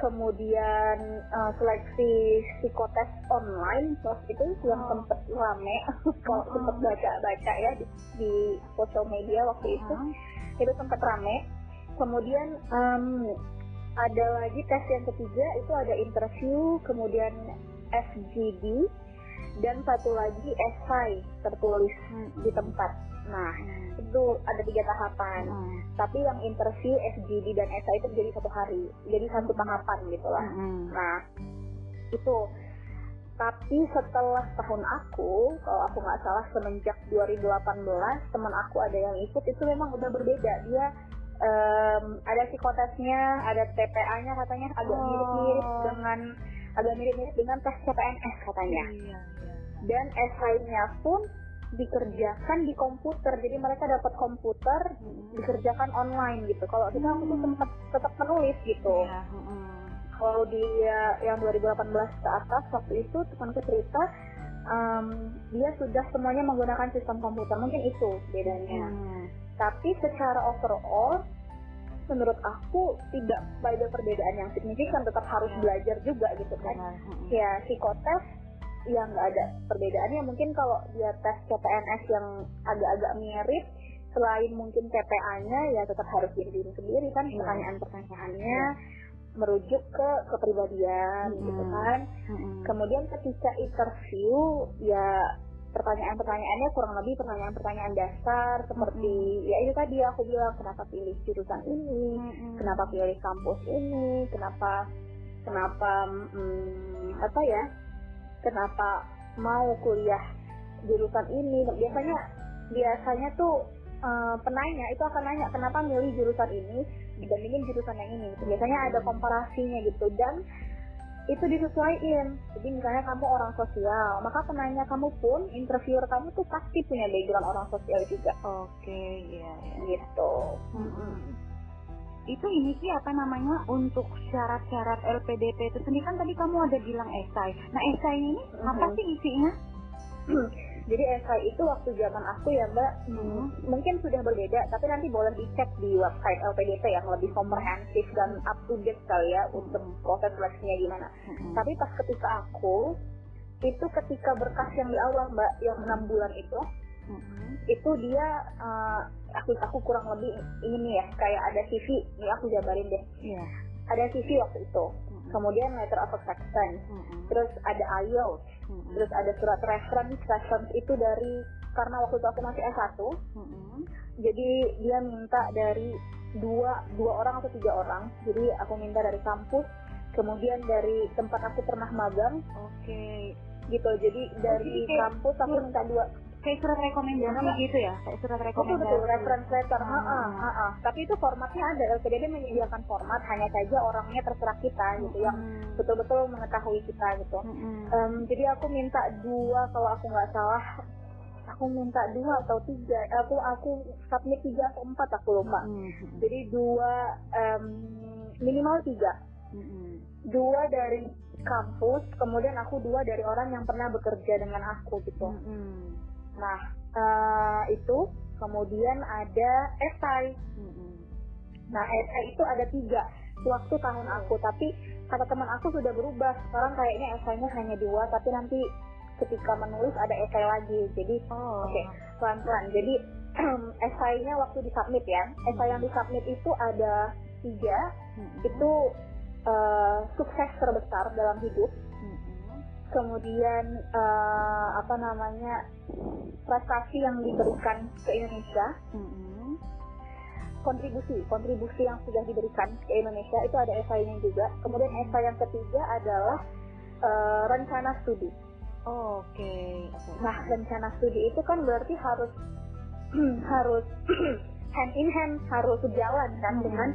kemudian uh, seleksi psikotes online waktu itu yang Oh. sempet rame kalau Oh. sempet baca-baca ya di, di sosial media waktu itu itu sempat rame kemudian em, ada lagi tes yang ketiga itu ada interview kemudian FGD dan satu lagi esai tertulis Hmm. di tempat nah itu ada tiga tahapan Hmm. tapi yang interview FGD dan esai itu jadi satu hari jadi satu tahapan gitu lah Hmm. nah itu tapi setelah tahun aku kalau aku nggak salah semenjak 2018 teman aku ada yang ikut itu memang udah berbeda dia em, ada psikotesnya ada TPA-nya katanya agak Oh. mirip-mirip dengan agak mirip-mirip dengan tes CPNS katanya Iya, iya. dan esainya pun dikerjakan di komputer jadi mereka dapat komputer Hmm. dikerjakan online gitu kalau kita aku tuh sempat tetap menulis gitu Iya, hmm. kalau dia yang 2018 ke atas waktu itu temanku cerita em, dia sudah semuanya menggunakan sistem komputer mungkin itu bedanya Hmm. tapi secara overall menurut aku tidak ada perbedaan yang signifikan tetap harus Ya. belajar juga gitu kan hmm. ya psikotes ya nggak ada perbedaannya mungkin kalau dia tes CPNS yang agak-agak mirip selain mungkin TPA-nya ya tetap harus diri diri sendiri kan Iya. pertanyaan-pertanyaannya merujuk ke kepribadian Mm-mm. gitu kan Hmm. kemudian ketika interview ya pertanyaan-pertanyaannya kurang lebih pertanyaan-pertanyaan dasar seperti ya itu tadi aku bilang kenapa pilih jurusan ini Hmm. kenapa pilih kampus ini kenapa kenapa mm, apa ya kenapa mau kuliah jurusan ini? Biasanya biasanya tuh eh, penanya itu akan nanya kenapa milih jurusan ini dibandingin jurusan yang ini? Gitu. biasanya ada komparasinya gitu. Dan itu disesuaikan. Jadi misalnya kamu orang sosial maka penanya kamu pun interviewer kamu tuh pasti punya background orang sosial juga. Oke, iya, iya. gitu. Mm-mm. Itu ini sih apa namanya untuk syarat-syarat LPDP itu sendiri kan tadi kamu ada bilang esai. Nah esai ini apa Mhm. sih isinya? Jadi esai itu waktu zaman aku ya mbak, Hmm. mungkin sudah berbeda, tapi nanti boleh dicek di website LPDP yang lebih komprehensif dan up to date kali ya untuk proses seleksinya gimana. Mm-mm. Tapi pas ketika aku, itu ketika berkas yang di awal mbak, yang enam bulan itu, Mm-mm. itu dia, eh, aku aku kurang lebih ini ya, kayak ada CV, ini aku jabarin deh, Iya. ada CV waktu itu, Mm-mm. kemudian letter of acceptance, Mm-mm. terus ada IELTS, Mm-mm. terus ada surat reference, reference itu dari karena waktu itu aku masih S1, Mm-mm. jadi dia minta dari dua dua orang atau tiga orang jadi aku minta dari kampus kemudian dari tempat aku pernah magang Oke. gitu jadi dari kayak- kampus aku minta dua Kayak surat rekomendasi Iya. gitu ya? Kayak surat betul rekomendasi. betul reference letter Ah. Ha-ha, ha-ha. tapi itu formatnya ada LPDP menyediakan format hanya saja orangnya terserah kita gitu yang Mm-mm. betul-betul mengetahui kita gitu Mm-mm. Em, jadi aku minta dua kalau aku nggak salah aku minta dua atau tiga aku aku submit tiga atau empat aku lupa Mm-mm. jadi dua em, minimal tiga Mm-mm. dua dari kampus kemudian aku dua dari orang yang pernah bekerja dengan aku gitu Mm-mm. Nah eh, itu kemudian ada esai nah esai itu ada tiga waktu tahun aku tapi kata teman aku sudah berubah sekarang kayaknya esainya hanya dua tapi nanti ketika menulis ada esai lagi jadi Oh. Oke. pelan-pelan. Jadi esainya waktu disubmit ya. Esai yang disubmit itu ada tiga. Itu eh, sukses terbesar dalam hidup. Kemudian eh, apa namanya prestasi yang diberikan ke Indonesia. Mm-mm. Kontribusi, kontribusi yang sudah diberikan ke Indonesia itu ada esainya juga. Kemudian esai yang ketiga adalah eh, rencana studi. Oke. Oke. Nah, rencana studi itu kan berarti harus harus hand in hand, harus sejalan kan Mm-mm. dengan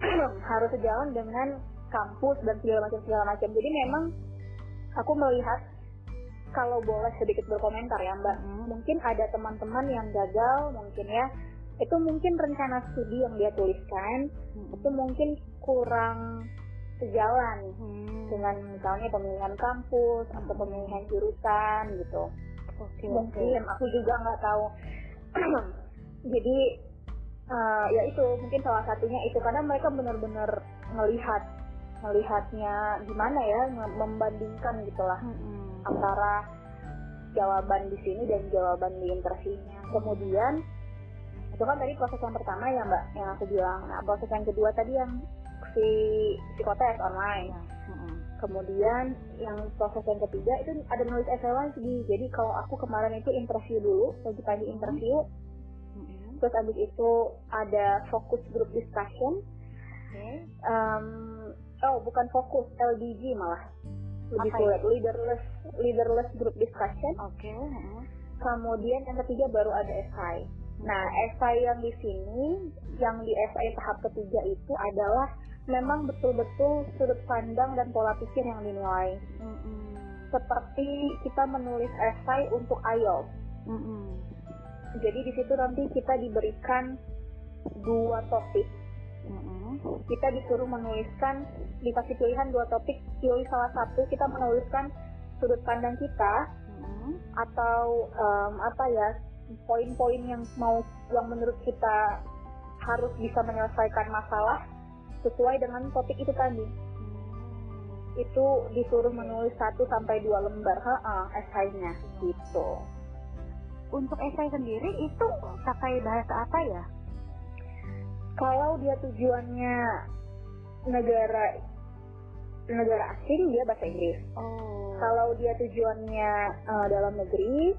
harus sejalan dengan kampus dan segala macam segala macam. Jadi memang aku melihat kalau boleh sedikit berkomentar ya Mbak, Mm-mm. mungkin ada teman-teman yang gagal mungkin ya itu mungkin rencana studi yang dia tuliskan Mm-mm. itu mungkin kurang sejalan Hmm. dengan misalnya pemilihan kampus atau pemilihan jurusan gitu Oke. mungkin aku juga nggak tahu jadi eh, ya itu mungkin salah satunya itu karena mereka benar-benar ngelihat ngelihatnya gimana ya membandingkan gitulah Mm-mm. antara jawaban di sini dan jawaban di interviewnya. Kemudian itu kan tadi proses yang pertama ya mbak yang aku bilang. Nah proses yang kedua tadi yang si psikotes online. Mm-mm. Kemudian yang proses yang ketiga itu ada nulis essay lagi. Jadi kalau aku kemarin itu interview dulu, pagi-pagi interview, Mm-mm. terus abis itu ada focus group discussion. Oke. Em, oh bukan fokus, LDG malah lebih Apa sulit, leaderless leaderless group discussion. Oke. mm-mm. Kemudian yang ketiga baru ada esai. Nah, esai yang di sini, yang di esai tahap ketiga itu adalah memang betul-betul sudut pandang dan pola pikir yang dinilai. Mm-mm. Seperti kita menulis esai untuk IELTS. Mm-mm. Jadi di situ nanti kita diberikan dua topik. Mm-mm. Kita disuruh menuliskan, dikasih pilihan dua topik, pilih salah satu, kita menuliskan sudut pandang kita Mm-mm. atau em, apa ya poin-poin yang mau yang menurut kita harus bisa menyelesaikan masalah sesuai dengan topik itu tadi itu disuruh menulis 1 sampai 2 lembar ha esainya gitu Untuk esai sendiri itu pakai bahasa apa ya? Kalau dia tujuannya negara negara asing dia bahasa Inggris Oh. kalau dia tujuannya eh, dalam negeri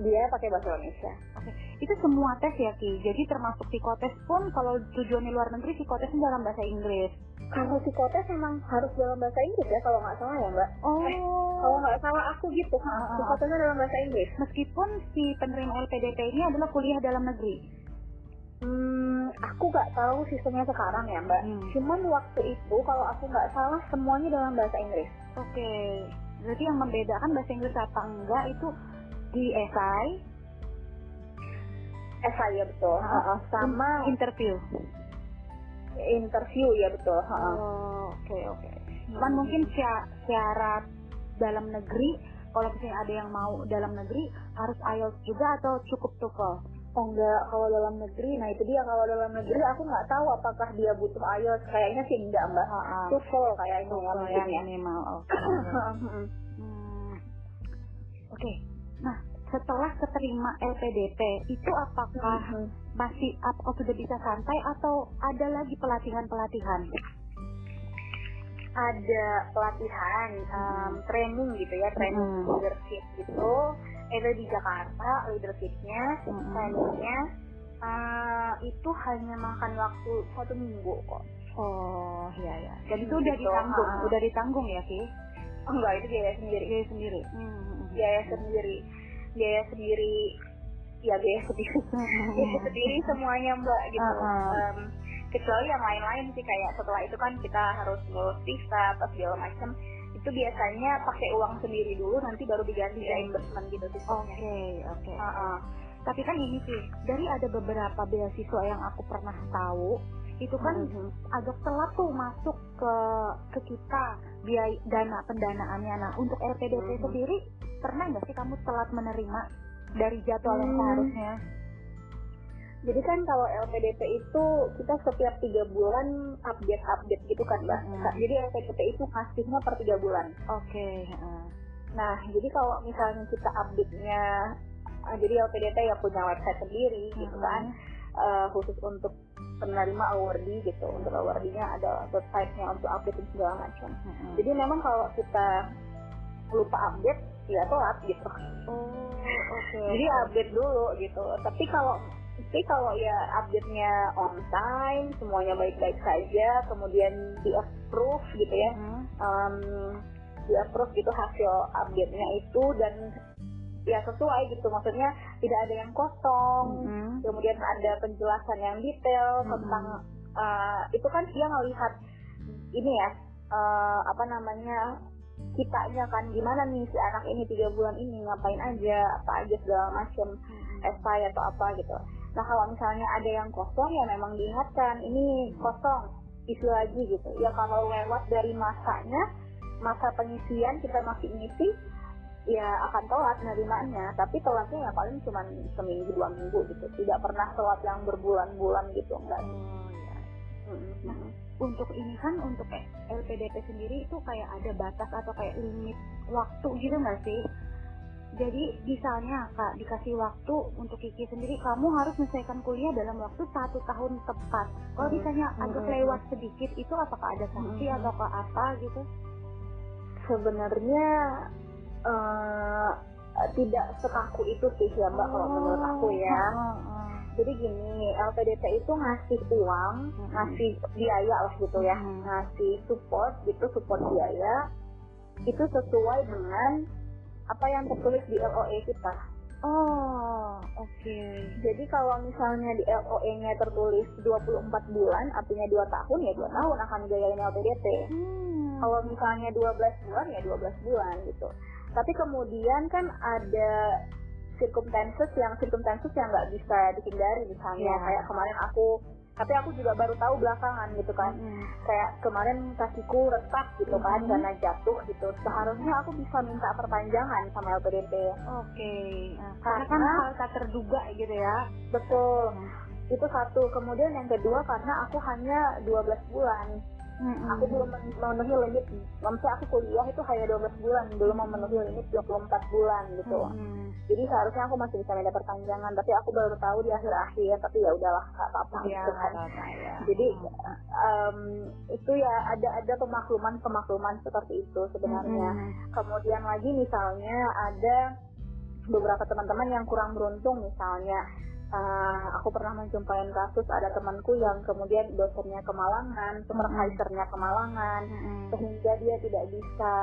dia pakai bahasa Indonesia Oke, itu semua tes ya Ki. Jadi termasuk psikotes pun kalau tujuannya luar negeri psikotesnya dalam bahasa Inggris. kalau psikotes memang harus dalam bahasa Inggris ya kalau nggak salah ya mbak Oh. Eh, kalau nggak salah aku gitu Ah, ah. psikotesnya dalam bahasa Inggris Meskipun si penerima LPDP ini adalah kuliah dalam negeri. hmm, aku nggak tahu sistemnya sekarang ya mbak Hmm. cuman waktu itu kalau aku nggak salah semuanya dalam bahasa Inggris Oke. Berarti yang membedakan bahasa Inggris apa enggak itu di esai esai ya betul ha. sama interview. interview ya betul. Oh, oke oke. Cuman mungkin sya- syarat dalam negeri kalau misalnya ada yang mau dalam negeri harus IELTS juga atau cukup TOEFL? Oh enggak, kalau dalam negeri, nah itu dia kalau dalam negeri aku nggak tahu apakah dia butuh IELTS, kayaknya sih enggak mbak. TOEFL kayaknya ya mungkin yang ya. minimal. Oke. Hmm. Hmm. Oke. Nah, setelah keterima LPDP itu apakah Hmm. masih apakah sudah bisa santai atau ada lagi pelatihan-pelatihan? Ada pelatihan, um, training gitu ya, training Hmm. leadership gitu. Itu di Jakarta leadershipnya, Hmm. trainingnya uh, itu hanya makan waktu satu minggu kok. Oh, iya ya. Dan itu Hmm, udah gitu. ditanggung, Ah. udah ditanggung ya, Ki? Oh, enggak, itu biaya sendiri. Biaya sendiri. Hmm. Biaya sendiri. Biaya sendiri. Ya biaya sendiri. biaya sendiri semuanya mbak gitu. Uh-uh. Em, kecuali yang lain-lain sih kayak setelah itu kan kita harus ngurus visa atau segala macam itu biasanya pakai uang sendiri dulu nanti baru diganti reimbursement gitu sistemnya. Oke, oke. Uh-uh. Tapi kan ini sih, dari ada beberapa beasiswa yang aku pernah tahu, itu kan Mhm. agak telat tuh masuk ke ke kita biaya dana pendanaannya. Nah, untuk LPDP Mhm. sendiri pernah nggak sih kamu telat menerima dari jadwal yang Hmm. Jadi kan kalau LPDP itu kita setiap tiga bulan update-update gitu kan mbak. Mhm. Jadi LPDP itu ngasihnya per tiga bulan. Oke. heeh. Nah, jadi kalau misalnya kita update-nya, uh, jadi LPDP ya punya website sendiri gitu Mhm. kan, uh, khusus untuk penerima awardee gitu. Untuk awardee-nya ada website-nya untuk update segala macam. Heeh. Jadi memang kalau kita lupa update, ya telat gitu. Oh, oke. Jadi update dulu gitu. Tapi kalau tapi kalau ya update-nya on time, semuanya baik-baik saja, kemudian di approve gitu ya, Mhm. um, di approve gitu hasil update-nya itu dan ya sesuai gitu maksudnya tidak ada yang kosong Mhm. kemudian ada penjelasan yang detail Mhm. tentang uh, itu kan dia ngelihat ini ya uh, apa namanya kitanya kan gimana nih si anak ini tiga bulan ini ngapain aja apa aja segala macam Mhm. esai atau apa gitu nah kalau misalnya ada yang kosong ya memang diingatkan ini kosong isi lagi gitu ya kalau lewat dari masanya masa pengisian kita masih ngisi ya akan telat nerimanya tapi telatnya ya paling cuma seminggu dua minggu gitu tidak pernah telat yang berbulan-bulan gitu enggak Oh, iya. Mm-mm. untuk ini kan untuk LPDP sendiri itu kayak ada batas atau kayak limit waktu gitu nggak sih? Jadi misalnya kak dikasih waktu untuk Kiki sendiri kamu harus menyelesaikan kuliah dalam waktu satu tahun tepat. Kalau Hmm. misalnya agak Hmm. lewat sedikit itu apakah ada sanksi Hmm. atau apa gitu? sebenarnya eh, tidak sekaku itu sih ya mbak kalau menurut aku ya Oh, oh, jadi gini LPDP itu ngasih uang Mm-mm. ngasih biaya lah gitu ya ngasih support gitu support biaya itu sesuai dengan apa yang tertulis di LOE kita Oh, oke. jadi kalau misalnya di LOE-nya tertulis 24 bulan artinya 2 tahun ya 2 tahun akan biayain LPDP Hmm. kalau misalnya 12 bulan ya 12 bulan gitu tapi kemudian kan ada circumstances yang circumstances yang nggak bisa dihindari misalnya Iya. kayak kemarin aku tapi aku juga baru tahu belakangan gitu kan Mm-mm. kayak kemarin kakiku retak gitu kan Mhm. karena jatuh gitu seharusnya aku bisa minta perpanjangan sama LPDP Oke. Nah, karena kan Karena- hal tak terduga gitu ya. betul Hmm. itu satu kemudian yang kedua karena aku hanya 12 bulan Mm-mm. aku belum men- memenuhi limit maksudnya aku kuliah itu hanya 12 bulan belum memenuhi limit 24 bulan gitu Mm-mm. jadi seharusnya aku masih bisa minta perpanjangan tapi aku baru tahu di akhir-akhir tapi ya udahlah nggak apa-apa Ya, gitu kan apa-apa ya. jadi Mm. em, itu ya ada ada pemakluman pemakluman seperti itu sebenarnya Mm-mm. kemudian lagi misalnya ada beberapa teman-teman yang kurang beruntung misalnya eh, aku pernah menjumpai kasus ada temanku yang kemudian dosennya kemalangan supervisornya kemalangan Mm-mm. sehingga dia tidak bisa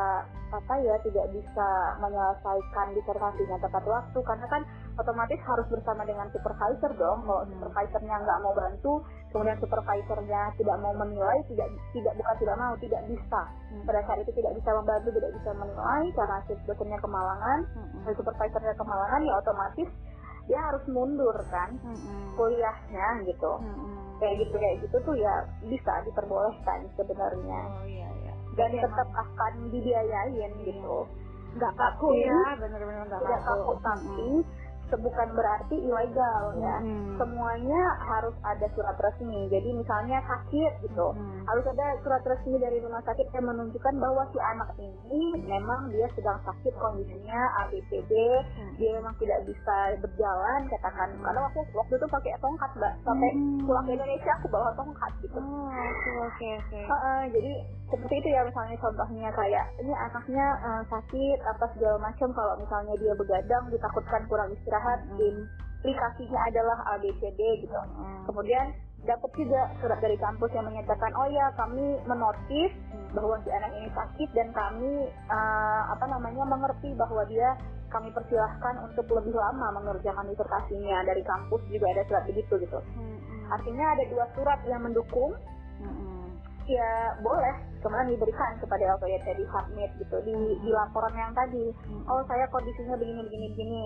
apa ya tidak bisa menyelesaikan disertasinya tepat waktu karena kan otomatis harus bersama dengan supervisor dong kalau Hmm. supervisornya nggak mau bantu kemudian supervisornya tidak mau menilai tidak tidak bukan tidak mau tidak bisa Hmm. pada saat itu tidak bisa membantu tidak bisa menilai karena dosennya kemalangan dan supervisornya kemalangan ya otomatis dia harus mundur kan Mm-mm. kuliahnya gitu Mm-mm. kayak gitu kayak gitu tuh ya bisa diperbolehkan sebenarnya Oh iya iya. dan Jadi tetap emang akan dibiayain gitu nggak kaku ya, bener-bener nggak kaku. kaku tapi bukan berarti ilegal ya Mm-mm. semuanya harus ada surat resmi jadi misalnya sakit gitu Mm-mm. harus ada surat resmi dari rumah sakit yang menunjukkan bahwa si anak ini memang dia sedang sakit kondisinya ABCD Hmm. dia memang tidak bisa berjalan katakan karena waktu waktu itu pakai tongkat mbak sampai Hmm. pulang ke Indonesia aku bawa tongkat gitu Oh, oke oke oke. Heeh, jadi seperti itu ya misalnya contohnya kayak ini anaknya eh, sakit apa segala macam kalau misalnya dia begadang ditakutkan kurang istirahat Mm. implikasinya adalah ABCD gitu Mm. kemudian dapat juga surat dari kampus yang menyatakan oh ya kami menotis Mm. bahwa si anak ini sakit dan kami eh, apa namanya mengerti bahwa dia kami persilahkan untuk lebih lama mengerjakan disertasinya dari kampus juga ada surat begitu gitu Mm-mm. artinya ada dua surat yang mendukung Mm-mm. ya boleh kemudian diberikan kepada LPDP di submit gitu di, di laporan yang tadi oh saya kondisinya begini begini begini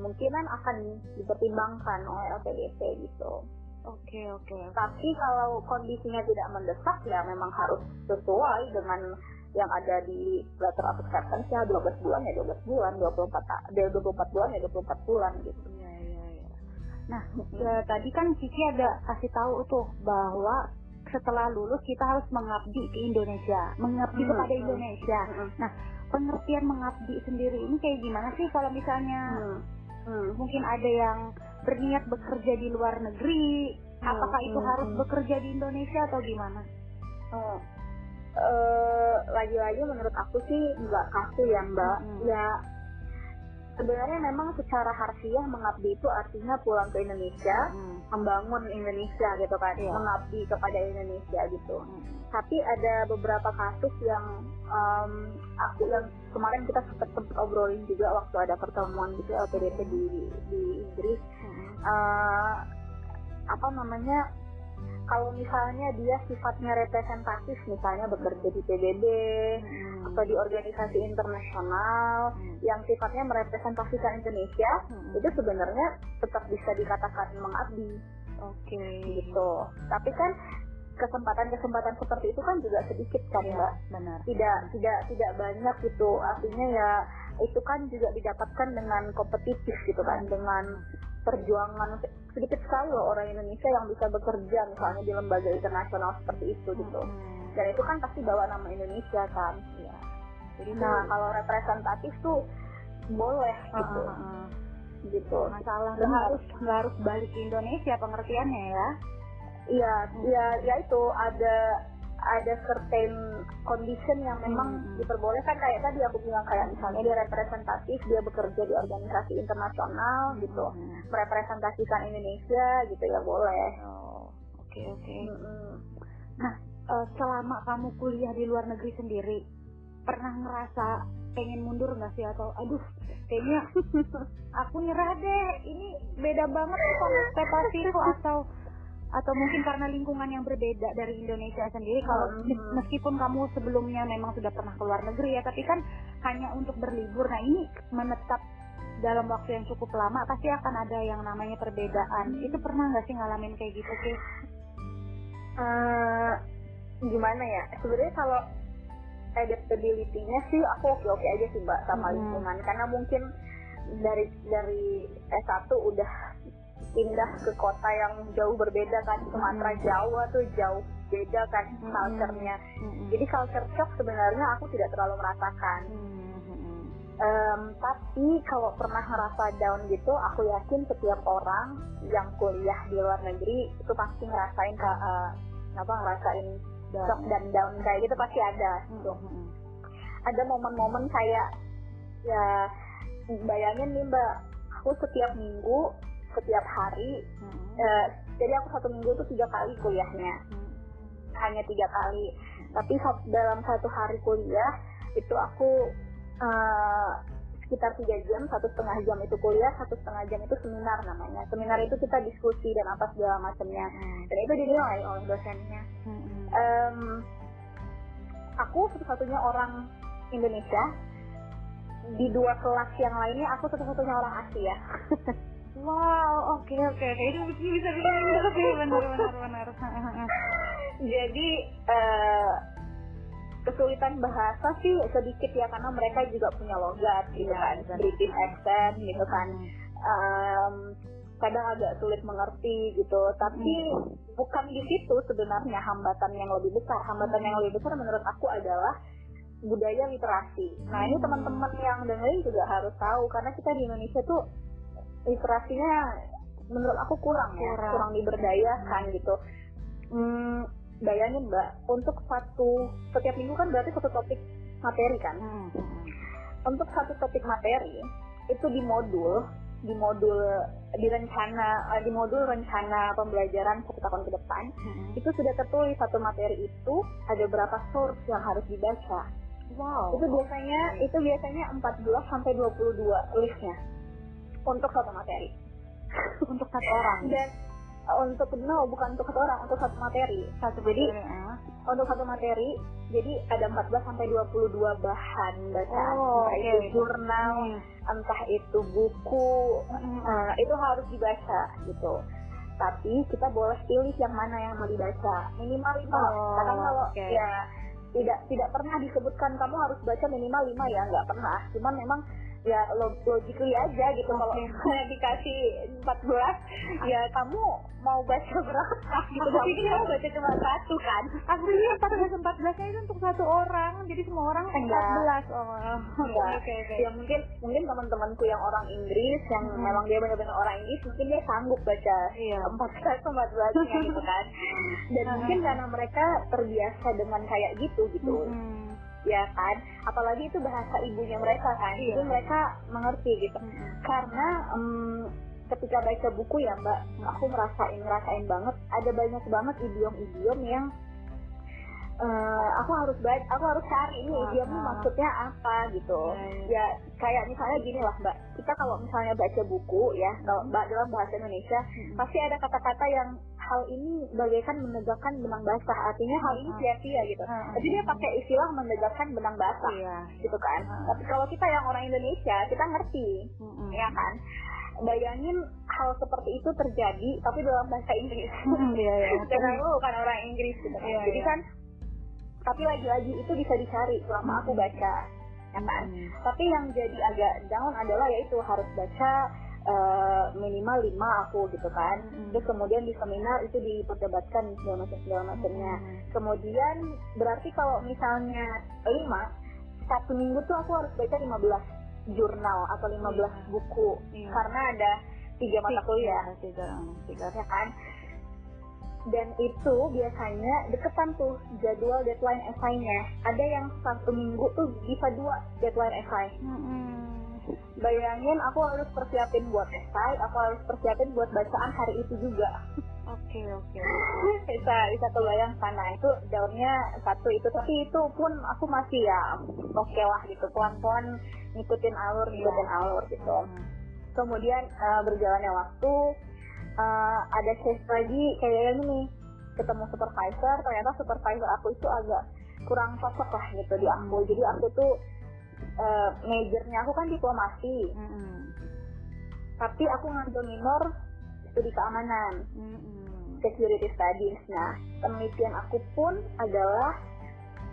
kemungkinan akan dipertimbangkan oleh LPDP gitu Oke oke. tapi kalau kondisinya tidak mendesak ya memang harus sesuai dengan yang ada di letter of acceptance ya 12 bulan ya 12 bulan 24 ta- dia 24 bulan ya 24 bulan gitu Iya iya iya. Nah, ya, tadi kan Kiki ada kasih tahu tuh bahwa setelah lulus kita harus mengabdi ke Indonesia, mengabdi Hmm, kepada hmm. Indonesia. Nah, pengertian mengabdi sendiri ini kayak gimana sih kalau misalnya Hmm. Hmm. mungkin ada yang berniat bekerja di luar negeri, Hmm, apakah itu hmm, harus hmm. bekerja di Indonesia atau gimana? Oh. Eh, lagi-lagi menurut aku sih nggak kaku ya mbak Mm-mm. ya sebenarnya memang secara harfiah mengabdi itu artinya pulang ke Indonesia Hmm. membangun Indonesia gitu kan Iya. mengabdi kepada Indonesia gitu Hmm. tapi ada beberapa kasus yang em, aku yang kemarin kita sempat sempat obrolin juga waktu ada pertemuan gitu LPDP di di Inggris Hmm. eh, apa namanya kalau misalnya dia sifatnya representatif misalnya bekerja di PBB Hmm. atau di organisasi internasional Hmm. yang sifatnya merepresentasikan Indonesia Hmm. itu sebenarnya tetap bisa dikatakan mengabdi Oke. gitu tapi kan kesempatan-kesempatan seperti itu kan juga sedikit kan Iya, mbak benar tidak tidak tidak banyak gitu artinya ya itu kan juga didapatkan dengan kompetitif gitu kan dengan perjuangan sedikit sekali loh orang Indonesia yang bisa bekerja misalnya di lembaga internasional seperti itu gitu. Mm-mm. dan itu kan pasti bawa nama Indonesia kan. Iya. jadi nah kalau representatif tuh boleh gitu. uh, uh, uh. gitu. Masalah nggak harus nggak harus balik ke Indonesia pengertiannya ya. Iya, ya, ya itu. Ada ada certain condition yang memang Hmm. diperbolehkan kayak tadi aku bilang kayak misalnya dia representatif dia bekerja di organisasi internasional gitu Mm. merepresentasikan Indonesia gitu ya boleh oh oke oke Mm-mm. Eh, selama kamu kuliah di luar negeri sendiri pernah ngerasa pengen mundur nggak sih atau aduh kayaknya aku nyerah deh ini beda banget sama ekspektasiku atau atau mungkin karena lingkungan yang berbeda dari Indonesia sendiri kalau Hmm. mes- meskipun kamu sebelumnya memang sudah pernah keluar negeri ya tapi kan hanya untuk berlibur nah ini menetap dalam waktu yang cukup lama pasti akan ada yang namanya perbedaan. Itu pernah nggak sih ngalamin kayak gitu sih Eh, gimana ya? Sebenarnya kalau adaptability-nya sih aku oke oke aja sih mbak sama Hmm. lingkungan. Karena mungkin dari dari S1 udah pindah ke kota yang jauh berbeda kan Sumatera Hmm. Jawa tuh jauh beda kan Hmm. culture-nya Mm-mm. jadi culture shock sebenarnya aku tidak terlalu merasakan Mm-mm. Em, tapi kalau pernah ngerasa down gitu aku yakin setiap orang yang kuliah di luar negeri itu pasti ngerasain ke eh, apa ngerasain Dan- shock dan down kayak gitu pasti ada gitu. Mm-mm. ada momen-momen kayak ya bayangin nih mbak aku setiap minggu setiap hari. Mm-mm. eh, jadi aku satu minggu tuh tiga kali kuliahnya. Mm-mm. hanya tiga kali. Tapi sat- dalam satu hari kuliah itu aku eh, sekitar tiga jam satu setengah jam itu kuliah satu setengah jam itu seminar namanya. Seminar itu kita diskusi dan apa segala macamnya. Mm-mm. dan itu dinilai oleh dosennya. Mm-mm. Em, aku satu-satunya orang Indonesia. Di dua kelas yang lainnya aku satu-satunya orang Asia Wow, oke oke oke. Itu bisa bisa minder sih benar benar benar. jadi eh, kesulitan bahasa sih sedikit ya karena mereka juga punya logat gitu Iya, kan. British accent gitu kan. Em, kadang agak sulit mengerti gitu. Tapi bukan di situ sebenarnya hambatan yang lebih besar. Hambatan yang lebih besar menurut aku adalah budaya literasi. Nah ini Hmm. teman-teman yang dengerin juga harus tahu karena kita di Indonesia tuh literasinya menurut aku kurang ya Kurang. kurang diberdayakan gitu hmm, bayangin mbak untuk satu setiap minggu kan berarti satu topik materi kan Mm-mm. untuk satu topik materi itu di modul di modul di rencana eh, di modul rencana pembelajaran satu tahun ke depan Mm-mm. itu sudah tertulis satu materi itu ada berapa source yang harus dibaca Wow. itu biasanya itu biasanya 14 sampai 22 listnya untuk satu materi untuk satu orang. dan eh, untuk no bukan untuk satu orang untuk satu materi Satu jadi ah. untuk satu materi jadi ada 14 sampai 22 bahan bacaan Oh, entah oke. itu jurnal entah itu buku Mm-mm. Nah, itu harus dibaca gitu. Tapi kita boleh pilih yang mana yang mau dibaca. Minimal lima. Oh, Karena kalau oke. ya tidak tidak pernah disebutkan kamu harus baca minimal lima ya nggak pernah. Cuman memang ya lo- logically aja gitu kalau misalnya dikasih 14 ya kamu mau baca berapa gitu. Aku Tapi pikir- kamu baca cuma satu kan. Aslinya 14 14 nya itu untuk satu orang, jadi semua orang Enggak. 14. Oh. Enggak. Oke oke. Ya mungkin mungkin teman-temanku yang orang Inggris yang Hmm. memang dia benar-benar orang Inggris mungkin dia sanggup baca Iya. empat belas empat belasnya gitu kan dan Hmm. mungkin karena mereka terbiasa dengan kayak gitu gitu Mm-mm. Ya kan apalagi itu bahasa ibunya mereka kan Iya. jadi mereka mengerti gitu Mm-mm. karena em, ketika baca buku ya mbak aku merasain ngerasain banget ada banyak banget idiom-idiom yang eh, aku harus baca aku harus cari ini ini ah. maksudnya apa gitu Iya, ya kayak misalnya gini lah mbak kita kalau misalnya baca buku ya kalau mbak dalam bahasa Indonesia Mm-mm. pasti ada kata-kata yang hal ini bagaikan menegakkan benang basah artinya hal ini sia-sia gitu tapi dia pakai istilah menegakkan benang basah Iya. gitu kan tapi kalau kita yang orang Indonesia kita ngerti Mm-mm. ya kan bayangin hal seperti itu terjadi tapi dalam bahasa Inggris Hmm, iya, iya. karena lu bukan orang Inggris gitu kan. Iya, jadi iya. kan tapi lagi-lagi itu bisa dicari selama aku baca ya kan Hmm. tapi yang jadi agak down adalah yaitu harus baca eh, minimal lima aku gitu kan Hmm. terus kemudian di seminar itu diperdebatkan segala macam segala macamnya Hmm. kemudian berarti kalau misalnya lima satu minggu tuh aku harus baca 15 jurnal atau 15 Iya. buku Iya. karena ada tiga mata kuliah Tiga, tiga. ya kan dan itu biasanya deketan tuh jadwal deadline esainya ada yang satu minggu tuh bisa dua deadline esai Hmm. bayangin aku harus persiapin buat esai aku harus persiapin buat bacaan hari itu juga Oke, oke. bisa bisa kebayang sana itu daunnya satu itu tapi itu pun aku masih ya oke lah gitu pelan pelan ngikutin alur ngikutin alur gitu Hmm. kemudian eh, berjalannya waktu eh, ada case lagi kayak ini ketemu supervisor ternyata supervisor aku itu agak kurang cocok lah gitu di aku Hmm. jadi aku tuh eh, majornya aku kan diplomasi Hmm. tapi aku ngambil minor studi keamanan Hmm. security studies nah penelitian aku pun adalah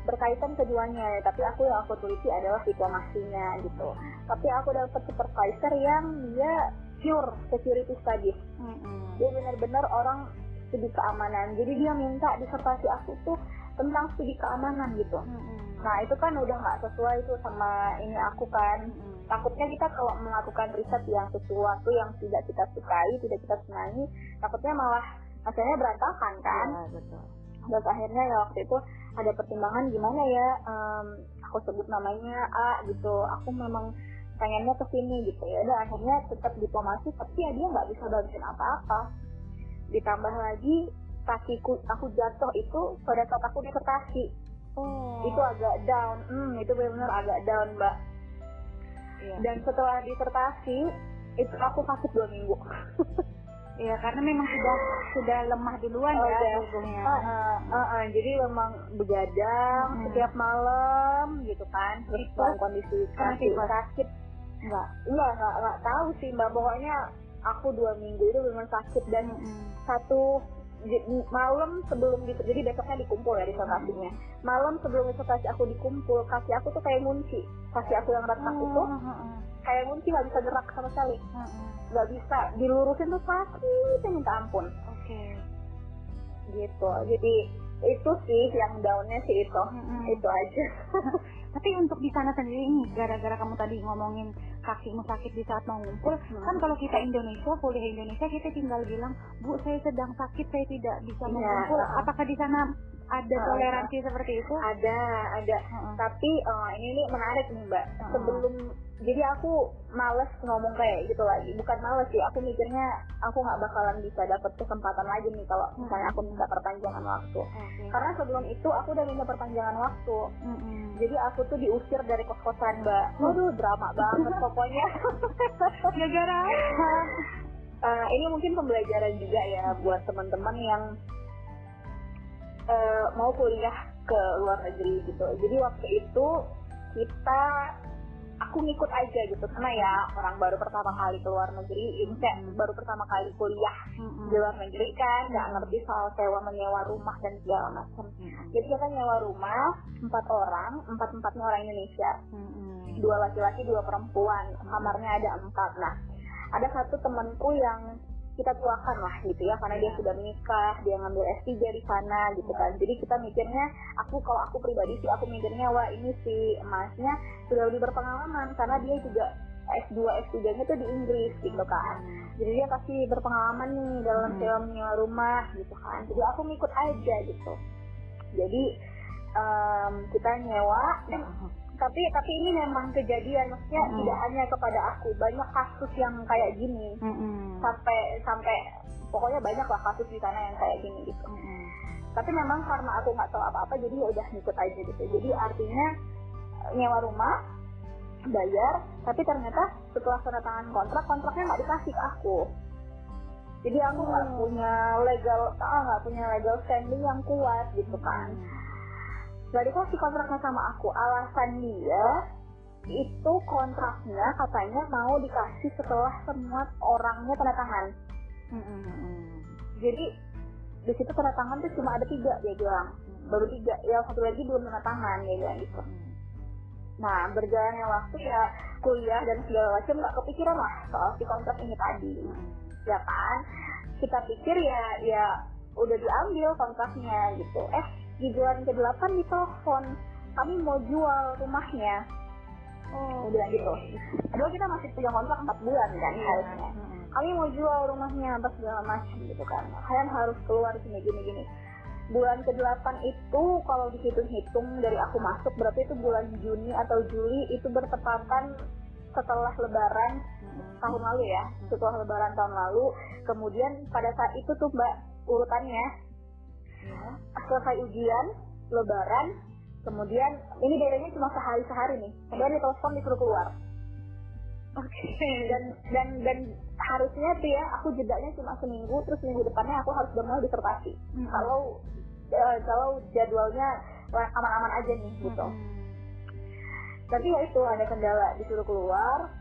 berkaitan keduanya tapi aku yang aku teliti adalah diplomasinya gitu tapi aku dapat supervisor yang dia pure security studies Hmm. dia benar-benar orang studi keamanan jadi dia minta disertasi aku tuh tentang studi keamanan gitu Hmm. nah itu kan udah nggak sesuai tuh sama ini aku kan Hmm. takutnya kita kalau melakukan riset yang sesuatu yang tidak kita sukai tidak kita senangi takutnya malah hasilnya berantakan kan Ya, betul. terus akhirnya ya waktu itu ada pertimbangan gimana ya em, aku sebut namanya A gitu aku memang pengennya ke sini gitu ya. Dan akhirnya tetap diplomasi tapi ya dia nggak bisa bantuin apa-apa. Ditambah lagi kakiku aku jatuh itu pada saat aku disertasi Oh. itu agak down. Hmm itu benar-benar agak down mbak. Iya. dan setelah disertasi itu aku sakit dua minggu. Iya, karena memang sudah sudah lemah duluan Oh, ya. Ah, ah, ah, ah. jadi memang begadang Hmm. setiap malam gitu kan. Terus dalam kondisi sakit Enggak. enggak enggak enggak tahu sih mbak. Pokoknya aku dua minggu itu memang sakit dan Hmm. satu malam sebelum di, jadi besoknya dikumpul ya disertasinya malam sebelum disertasi aku dikumpul kaki aku tuh kayak ngunci. Kaki aku yang retak Oh, itu kayak ngunci nggak bisa gerak sama sekali. Nggak bisa dilurusin tuh sakit minta ampun. Oke. gitu jadi itu sih yang downnya sih itu. Mm-mm. itu aja Tapi untuk di sana sendiri ini gara-gara kamu tadi ngomongin kakimu sakit di saat mau ngumpul, Hmm. kan kalau kita Indonesia, kuliah Indonesia kita tinggal bilang, "Bu, saya sedang sakit, saya tidak bisa Iya, mengumpul." uh-uh. Apakah di sana ada Uh-uh. toleransi seperti itu? ada ada Heeh. tapi eh, ini nih menarik nih mbak Uh-uh. sebelum jadi aku males ngomong kayak gitu lagi bukan males sih aku mikirnya aku nggak bakalan bisa dapet kesempatan lagi nih kalau misalnya aku minta perpanjangan waktu Oke. karena sebelum itu aku udah minta perpanjangan waktu Mm-mm. jadi aku tuh diusir dari kos-kosan mbak waduh drama banget pokoknya Gara-gara Eh, ini mungkin pembelajaran juga ya buat teman-teman yang eh, mau kuliah ke luar negeri gitu. Jadi waktu itu kita aku ngikut aja gitu karena ya orang baru pertama kali ke luar negeri, ini kayak Hmm. baru pertama kali kuliah Mm-mm. di luar negeri kan, nggak ngerti soal sewa menyewa rumah dan segala macam. Mm-mm. Jadi kita nyewa rumah empat orang, empat empatnya orang Indonesia Mm-mm. dua laki-laki dua perempuan kamarnya ada empat nah ada satu temanku yang kita tuakan lah gitu ya karena dia Iya. sudah menikah dia ngambil S3 di sana gitu kan. Jadi kita mikirnya aku kalau aku pribadi sih aku mikirnya wah ini si emasnya sudah lebih berpengalaman karena dia juga S2 S3 nya tuh di Inggris gitu kan. Jadi dia pasti berpengalaman nih dalam Hmm. sewa menyewa rumah gitu kan. Jadi aku ngikut aja gitu. Jadi em, kita nyewa dan tapi tapi ini memang kejadian maksudnya Hmm. tidak hanya kepada aku banyak kasus yang kayak gini Mm-mm. sampai sampai pokoknya banyak lah kasus di sana yang kayak gini gitu Mm-mm. tapi memang karena aku nggak tahu apa-apa jadi ya udah ngikut aja gitu jadi artinya eh, nyewa rumah bayar tapi ternyata setelah tanda tangan kontrak kontraknya nggak dikasih ke aku jadi aku nggak Hmm. punya legal ah nggak punya legal standing yang kuat gitu kan Mm. Gak dikasih kontraknya sama aku alasan dia itu kontraknya katanya mau dikasih setelah semua orangnya tanda tangan. Jadi di situ tanda tangan tuh cuma ada tiga dia bilang, baru tiga, yang satu lagi belum tanda tangan dia bilang gitu. Nah berjalannya waktu ya kuliah dan segala macam nggak kepikiran lah soal si kontrak ini tadi, ya kan? Kita pikir ya ya udah diambil kontraknya gitu. Eh di bulan ke-8 ditelepon kami mau jual rumahnya. Oh. Bilang gitu. Padahal kita masih punya kontrak 4 bulan kan Iya. harusnya. Kami mau jual rumahnya apa segala macam gitu kan. Kalian harus keluar gini gini gini. Bulan ke-8 itu kalau dihitung-hitung dari aku masuk berarti itu bulan Juni atau Juli itu bertepatan setelah lebaran tahun lalu ya. Setelah lebaran tahun lalu. Kemudian pada saat itu tuh mbak urutannya selesai ujian lebaran kemudian ini bedanya cuma sehari sehari nih. Kemudian ditelepon disuruh keluar. Oke. dan dan dan harusnya tuh ya aku jedanya cuma seminggu terus minggu depannya aku harus mulai disertasi Mm-mm. kalau eh, kalau jadwalnya aman-aman aja nih gitu. Tapi ya itu ada kendala disuruh keluar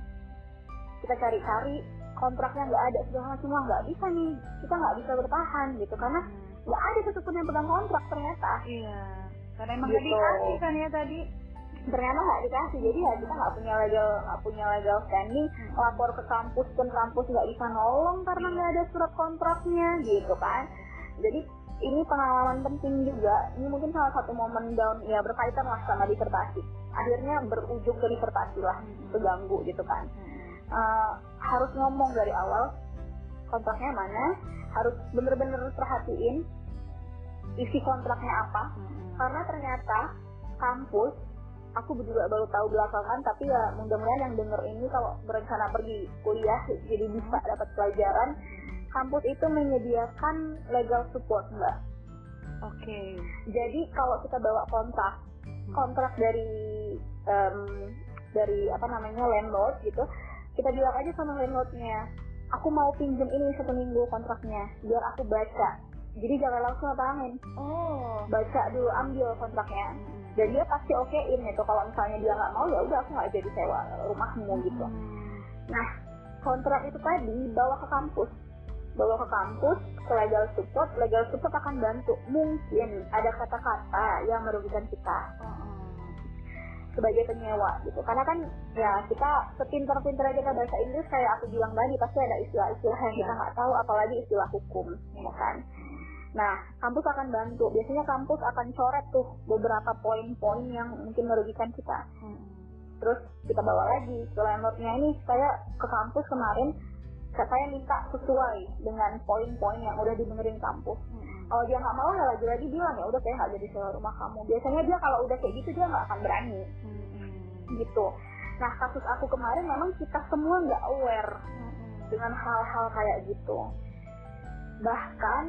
kita cari-cari kontraknya nggak ada segala Wah, nggak bisa nih kita nggak bisa bertahan gitu. Karena nggak ada satupun yang pegang kontrak ternyata. Iya. Karena emang Gitu. dikasih kan ya tadi. ternyata nggak dikasih. Jadi ya kita nggak punya legal nggak punya legal standing. Lapor ke kampus pun kampus nggak bisa nolong karena nggak ada surat kontraknya gitu kan. Jadi ini pengalaman penting juga. Ini mungkin salah satu momen down ya berkaitan lah sama disertasi. Akhirnya berujung ke disertasi lah keganggu gitu kan. Eh, harus ngomong dari awal kontraknya mana? Harus bener-bener perhatiin isi kontraknya apa. Karena ternyata kampus aku juga baru tahu belakangan tapi ya mudah-mudahan yang denger ini kalau berencana pergi kuliah jadi bisa dapat pelajaran kampus itu menyediakan legal support mbak. Oke. jadi kalau kita bawa kontrak kontrak dari em, dari apa namanya landlord gitu kita bilang aja sama landlordnya aku mau pinjem ini satu minggu kontraknya biar aku baca. Jadi jangan langsung tanganin Oh. baca dulu ambil kontraknya. Dan dia pasti okein gitu kalau misalnya dia nggak mau ya udah aku nggak jadi sewa rumahmu gitu. Nah kontrak itu tadi bawa ke kampus. Bawa ke kampus ke legal support. Legal support akan bantu. Mungkin ada kata-kata yang merugikan kita sebagai penyewa gitu. Karena kan ya kita sepinter-pinter kita bahasa Inggris kayak aku bilang tadi pasti ada istilah-istilah yang kita Iya. nggak tahu apalagi istilah hukum ya kan. Nah kampus akan bantu. Biasanya kampus akan coret tuh beberapa poin-poin yang mungkin merugikan kita. Terus kita bawa lagi ke landlordnya ini saya ke kampus kemarin saya minta sesuai dengan poin-poin yang udah dibenerin kampus kalau dia nggak mau ya lagi-lagi bilang ya udah saya nggak jadi sewa rumah kamu. Biasanya dia kalau udah kayak gitu dia nggak akan berani. Gitu. Nah kasus aku kemarin memang kita semua nggak aware dengan hal-hal kayak gitu. Bahkan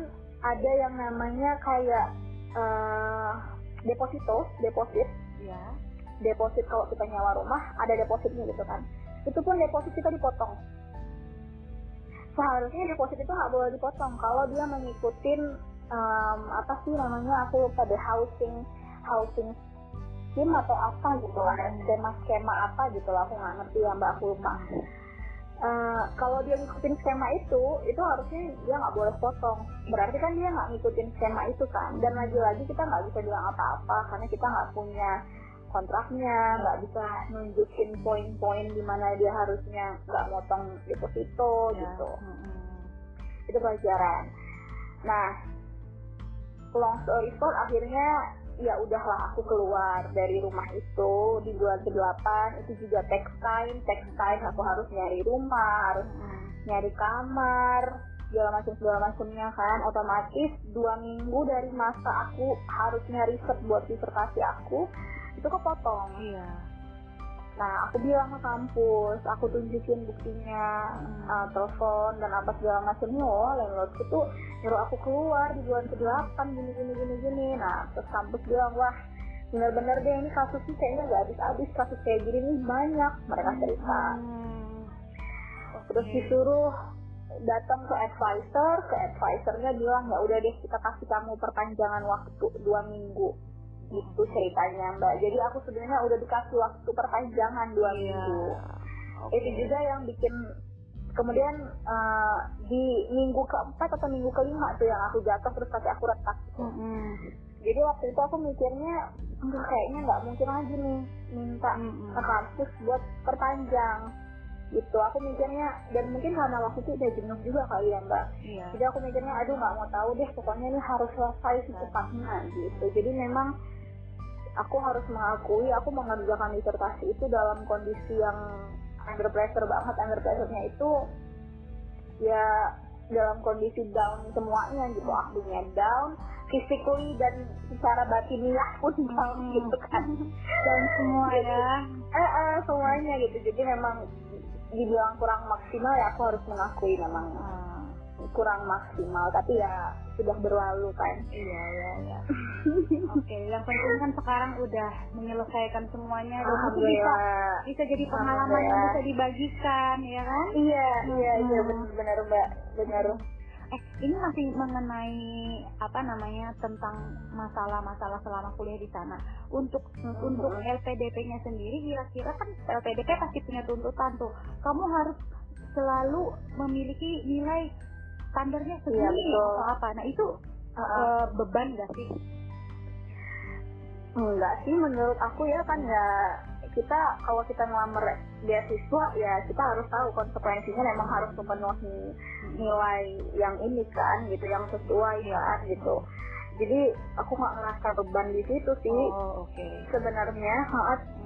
ada yang namanya kayak eh, deposito deposit. Ya. deposit kalau kita nyawa rumah ada depositnya gitu kan. Itu pun deposit kita dipotong. Seharusnya deposit itu nggak boleh dipotong. Kalau dia mengikutin em, apa sih namanya? Aku lupa deh housing housing scheme atau apa gitu lah. Skema skema apa gitu lah. Aku nggak ngerti ya mbak. Aku lupa. Eh, kalau dia ngikutin skema itu itu harusnya dia nggak boleh potong. Berarti kan dia nggak ngikutin skema itu kan. Dan lagi-lagi kita nggak bisa bilang apa-apa karena kita nggak punya kontraknya nggak bisa nunjukin poin-poin di mana dia harusnya nggak motong deposito Ya. gitu. Itu pelajaran. Nah long story short akhirnya ya udahlah aku keluar dari rumah itu di bulan ke-8 itu juga text time text time aku harus nyari rumah harus nyari kamar segala macam segala macamnya kan. Otomatis dua minggu dari masa aku harusnya riset buat disertasi aku itu kepotong. Iya. Nah, aku bilang ke kampus, aku tunjukin buktinya, uh, telepon dan apa segala macamnya. Oh, landlordku tuh nyuruh aku keluar di bulan ke-8 gini gini gini gini. Nah, terus kampus bilang, wah bener-bener deh ini kasusnya kayaknya gak habis-habis kasus kayak gini nih banyak mereka cerita. Terus disuruh datang ke advisor, ke advisornya bilang ya udah deh kita kasih kamu perpanjangan waktu dua minggu gitu ceritanya mbak jadi aku sebenarnya udah dikasih waktu perpanjangan dua Iya. minggu Oke. itu juga yang bikin kemudian eh, di minggu keempat atau minggu kelima tuh yang aku jatuh terus tapi aku retak gitu. Mm-mm. jadi waktu itu aku mikirnya "Aduh, kayaknya nggak mungkin lagi nih minta Mm-mm. ke kampus buat perpanjang gitu aku mikirnya dan mungkin karena waktu itu udah jenuh juga kali ya mbak Iya. jadi aku mikirnya aduh nggak mau tahu deh pokoknya ini harus selesai secepatnya gitu jadi memang aku harus mengakui aku mengerjakan disertasi itu dalam kondisi yang under pressure banget. Under pressure-nya itu ya dalam kondisi down semuanya gitu. Akunya down physically dan secara batiniah pun down Hmm. gitu kan. Dan semua ya. eh, eh, semuanya gitu. Jadi memang dibilang kurang maksimal ya aku harus mengakui memang. Ah, kurang maksimal tapi ya sudah berlalu kan iya iya iya. Oke, yang penting kan sekarang udah menyelesaikan semuanya itu bisa alhamdulillah bisa jadi pengalaman yang bisa dibagikan ya kan? iya iya iya Hmm. benar benar mbak benar Eh, ini masih mengenai apa namanya tentang masalah-masalah selama kuliah di sana. Untuk Hmm. untuk LPDP-nya sendiri kira-kira kan LPDP pasti punya tuntutan tuh. Kamu harus selalu memiliki nilai standarnya segini Iya, betul. atau apa. Nah, itu eh, beban gak sih? enggak sih menurut aku ya kan ya kita kalau kita ngelamar beasiswa ya kita harus tahu konsekuensinya memang harus memenuhi nilai yang ini kan gitu yang sesuai kan gitu jadi aku nggak ngerasa beban di situ sih Oh, oke. sebenarnya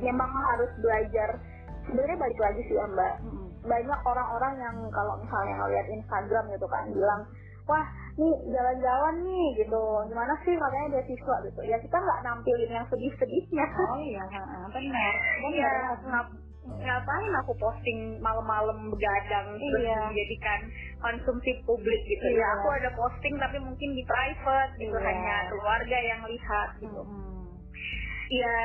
memang harus belajar sebenarnya balik lagi sih ya mbak Mm-mm. Banyak orang-orang yang kalau misalnya ngeliat Instagram gitu kan bilang wah nih jalan-jalan nih gitu gimana sih katanya beasiswa gitu ya kita nggak nampilin yang sedih-sedihnya Oh iya, benar. Iya, ngap- ngapain aku posting malam-malam begadang terus Iya. menjadikan konsumsi publik gitu Iya. ya aku ada posting tapi mungkin di private gitu Iya. hanya keluarga yang lihat gitu Mm-mm. ya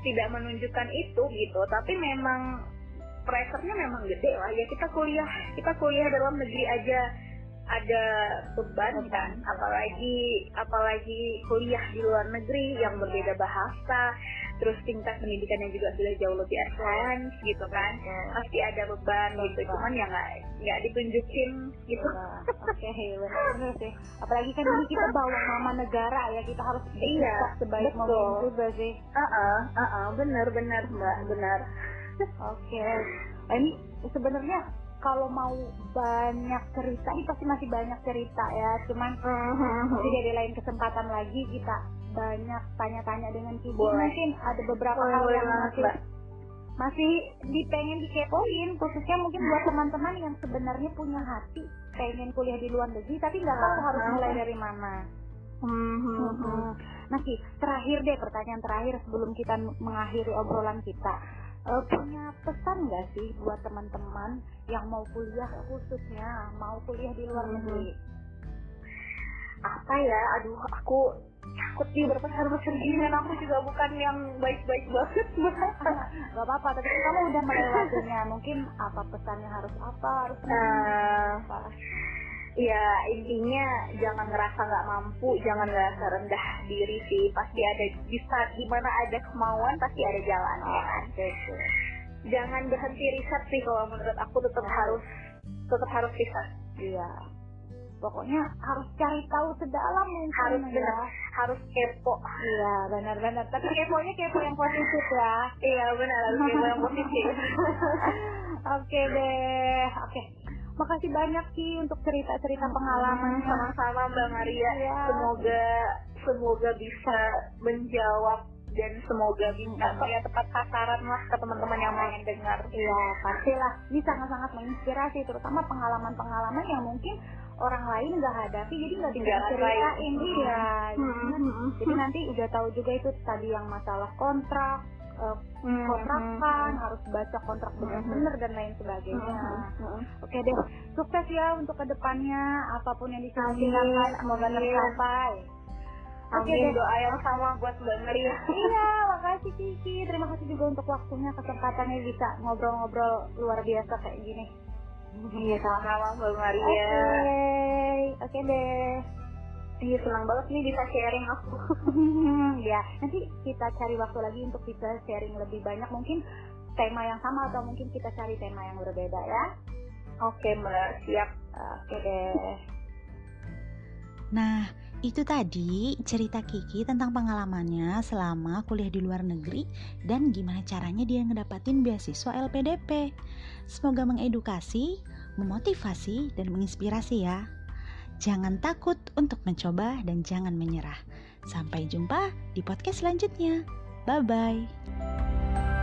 tidak menunjukkan itu gitu tapi memang pressure-nya memang gede lah. Ya kita kuliah kita kuliah dalam negeri aja ada beban kan. Apalagi apalagi kuliah di luar negeri yang berbeda bahasa terus tingkat pendidikannya juga sudah jauh lebih advance gitu kan. Pasti ada beban gitu cuman ya nggak nggak ditunjukin gitu. Nah, Oke, benar sih. Apalagi kan ini kita bawa nama negara ya, kita harus Iya, sebaik mungkin juga sih. ah ah ah benar benar mbak benar Oke. Nah, ini sebenarnya kalau mau banyak cerita, ini pasti masih banyak cerita ya. Cuman nanti dari lain kesempatan lagi kita banyak tanya-tanya dengan. Boleh. Mungkin ada beberapa Boleh, hal boleh yang masih Mbak. masih dipengen dikepoin khususnya mungkin buat teman-teman yang sebenarnya punya hati pengen kuliah di luar negeri tapi nggak tahu harus Ah, mulai dari mana. Hmm, hmm, hmm. Hmm. Nah, Ki, terakhir deh pertanyaan terakhir sebelum kita mengakhiri obrolan kita. Eh, punya pesan nggak sih buat teman-teman yang mau kuliah khususnya mau kuliah di luar Mhm. negeri? apa ya aduh aku takut nih berpesan-pesan gini dan aku juga bukan yang baik-baik banget mbak Gak apa-apa, tapi kamu udah melewatinya. Mungkin apa pesannya harus apa, harus Eh, apa. Ya intinya jangan ngerasa nggak mampu jangan ngerasa rendah diri sih pasti ada di saat di mana ada kemauan pasti ada jalannya kan jangan berhenti riset sih kalau menurut aku tetap harus tetap harus riset Iya. Pokoknya harus cari tahu sedalam mungkin harus ya. benar harus kepo Iya, benar-benar. Tapi keponya kepo yang positif ya. iya benar harus kepo yang positif Oke deh. Oke. Makasih banyak Ki untuk cerita-cerita pengalaman sama-sama Mbak Maria Iya. semoga semoga bisa menjawab dan semoga bisa apa ya tepat sasaran lah ke teman-teman yang pengen dengar Iya, pastilah. Ini sangat-sangat menginspirasi, terutama pengalaman-pengalaman yang mungkin orang lain nggak hadapi, jadi nggak bisa Nggak ceritain. rasain, Iya. Hmm. Jadi nanti udah tahu juga itu tadi yang masalah kontrak, eh, Hmm. kontrakan, harus baca kontrak benar-benar dan lain sebagainya. Oke deh, sukses ya untuk ke depannya, apa pun yang dilakukan, semoga tercapai. Oke deh. doa yang sama buat Mbak Maria Iya, makasih Kiki. Terima kasih juga untuk waktunya, kesempatannya bisa ngobrol-ngobrol luar biasa kayak gini. Iya sama-sama Mbak Oke, Maria oke deh. Iya senang banget nih bisa sharing aku. ya, nanti kita cari waktu lagi untuk bisa sharing lebih banyak mungkin tema yang sama atau mungkin kita cari tema yang berbeda ya. Oke mbak, siap. Oke deh. Nah, itu tadi cerita Kiki tentang pengalamannya selama kuliah di luar negeri dan gimana caranya dia ngedapatin beasiswa LPDP. Semoga mengedukasi, memotivasi, dan menginspirasi ya. Jangan takut untuk mencoba dan jangan menyerah. Sampai jumpa di podcast selanjutnya. Bye bye.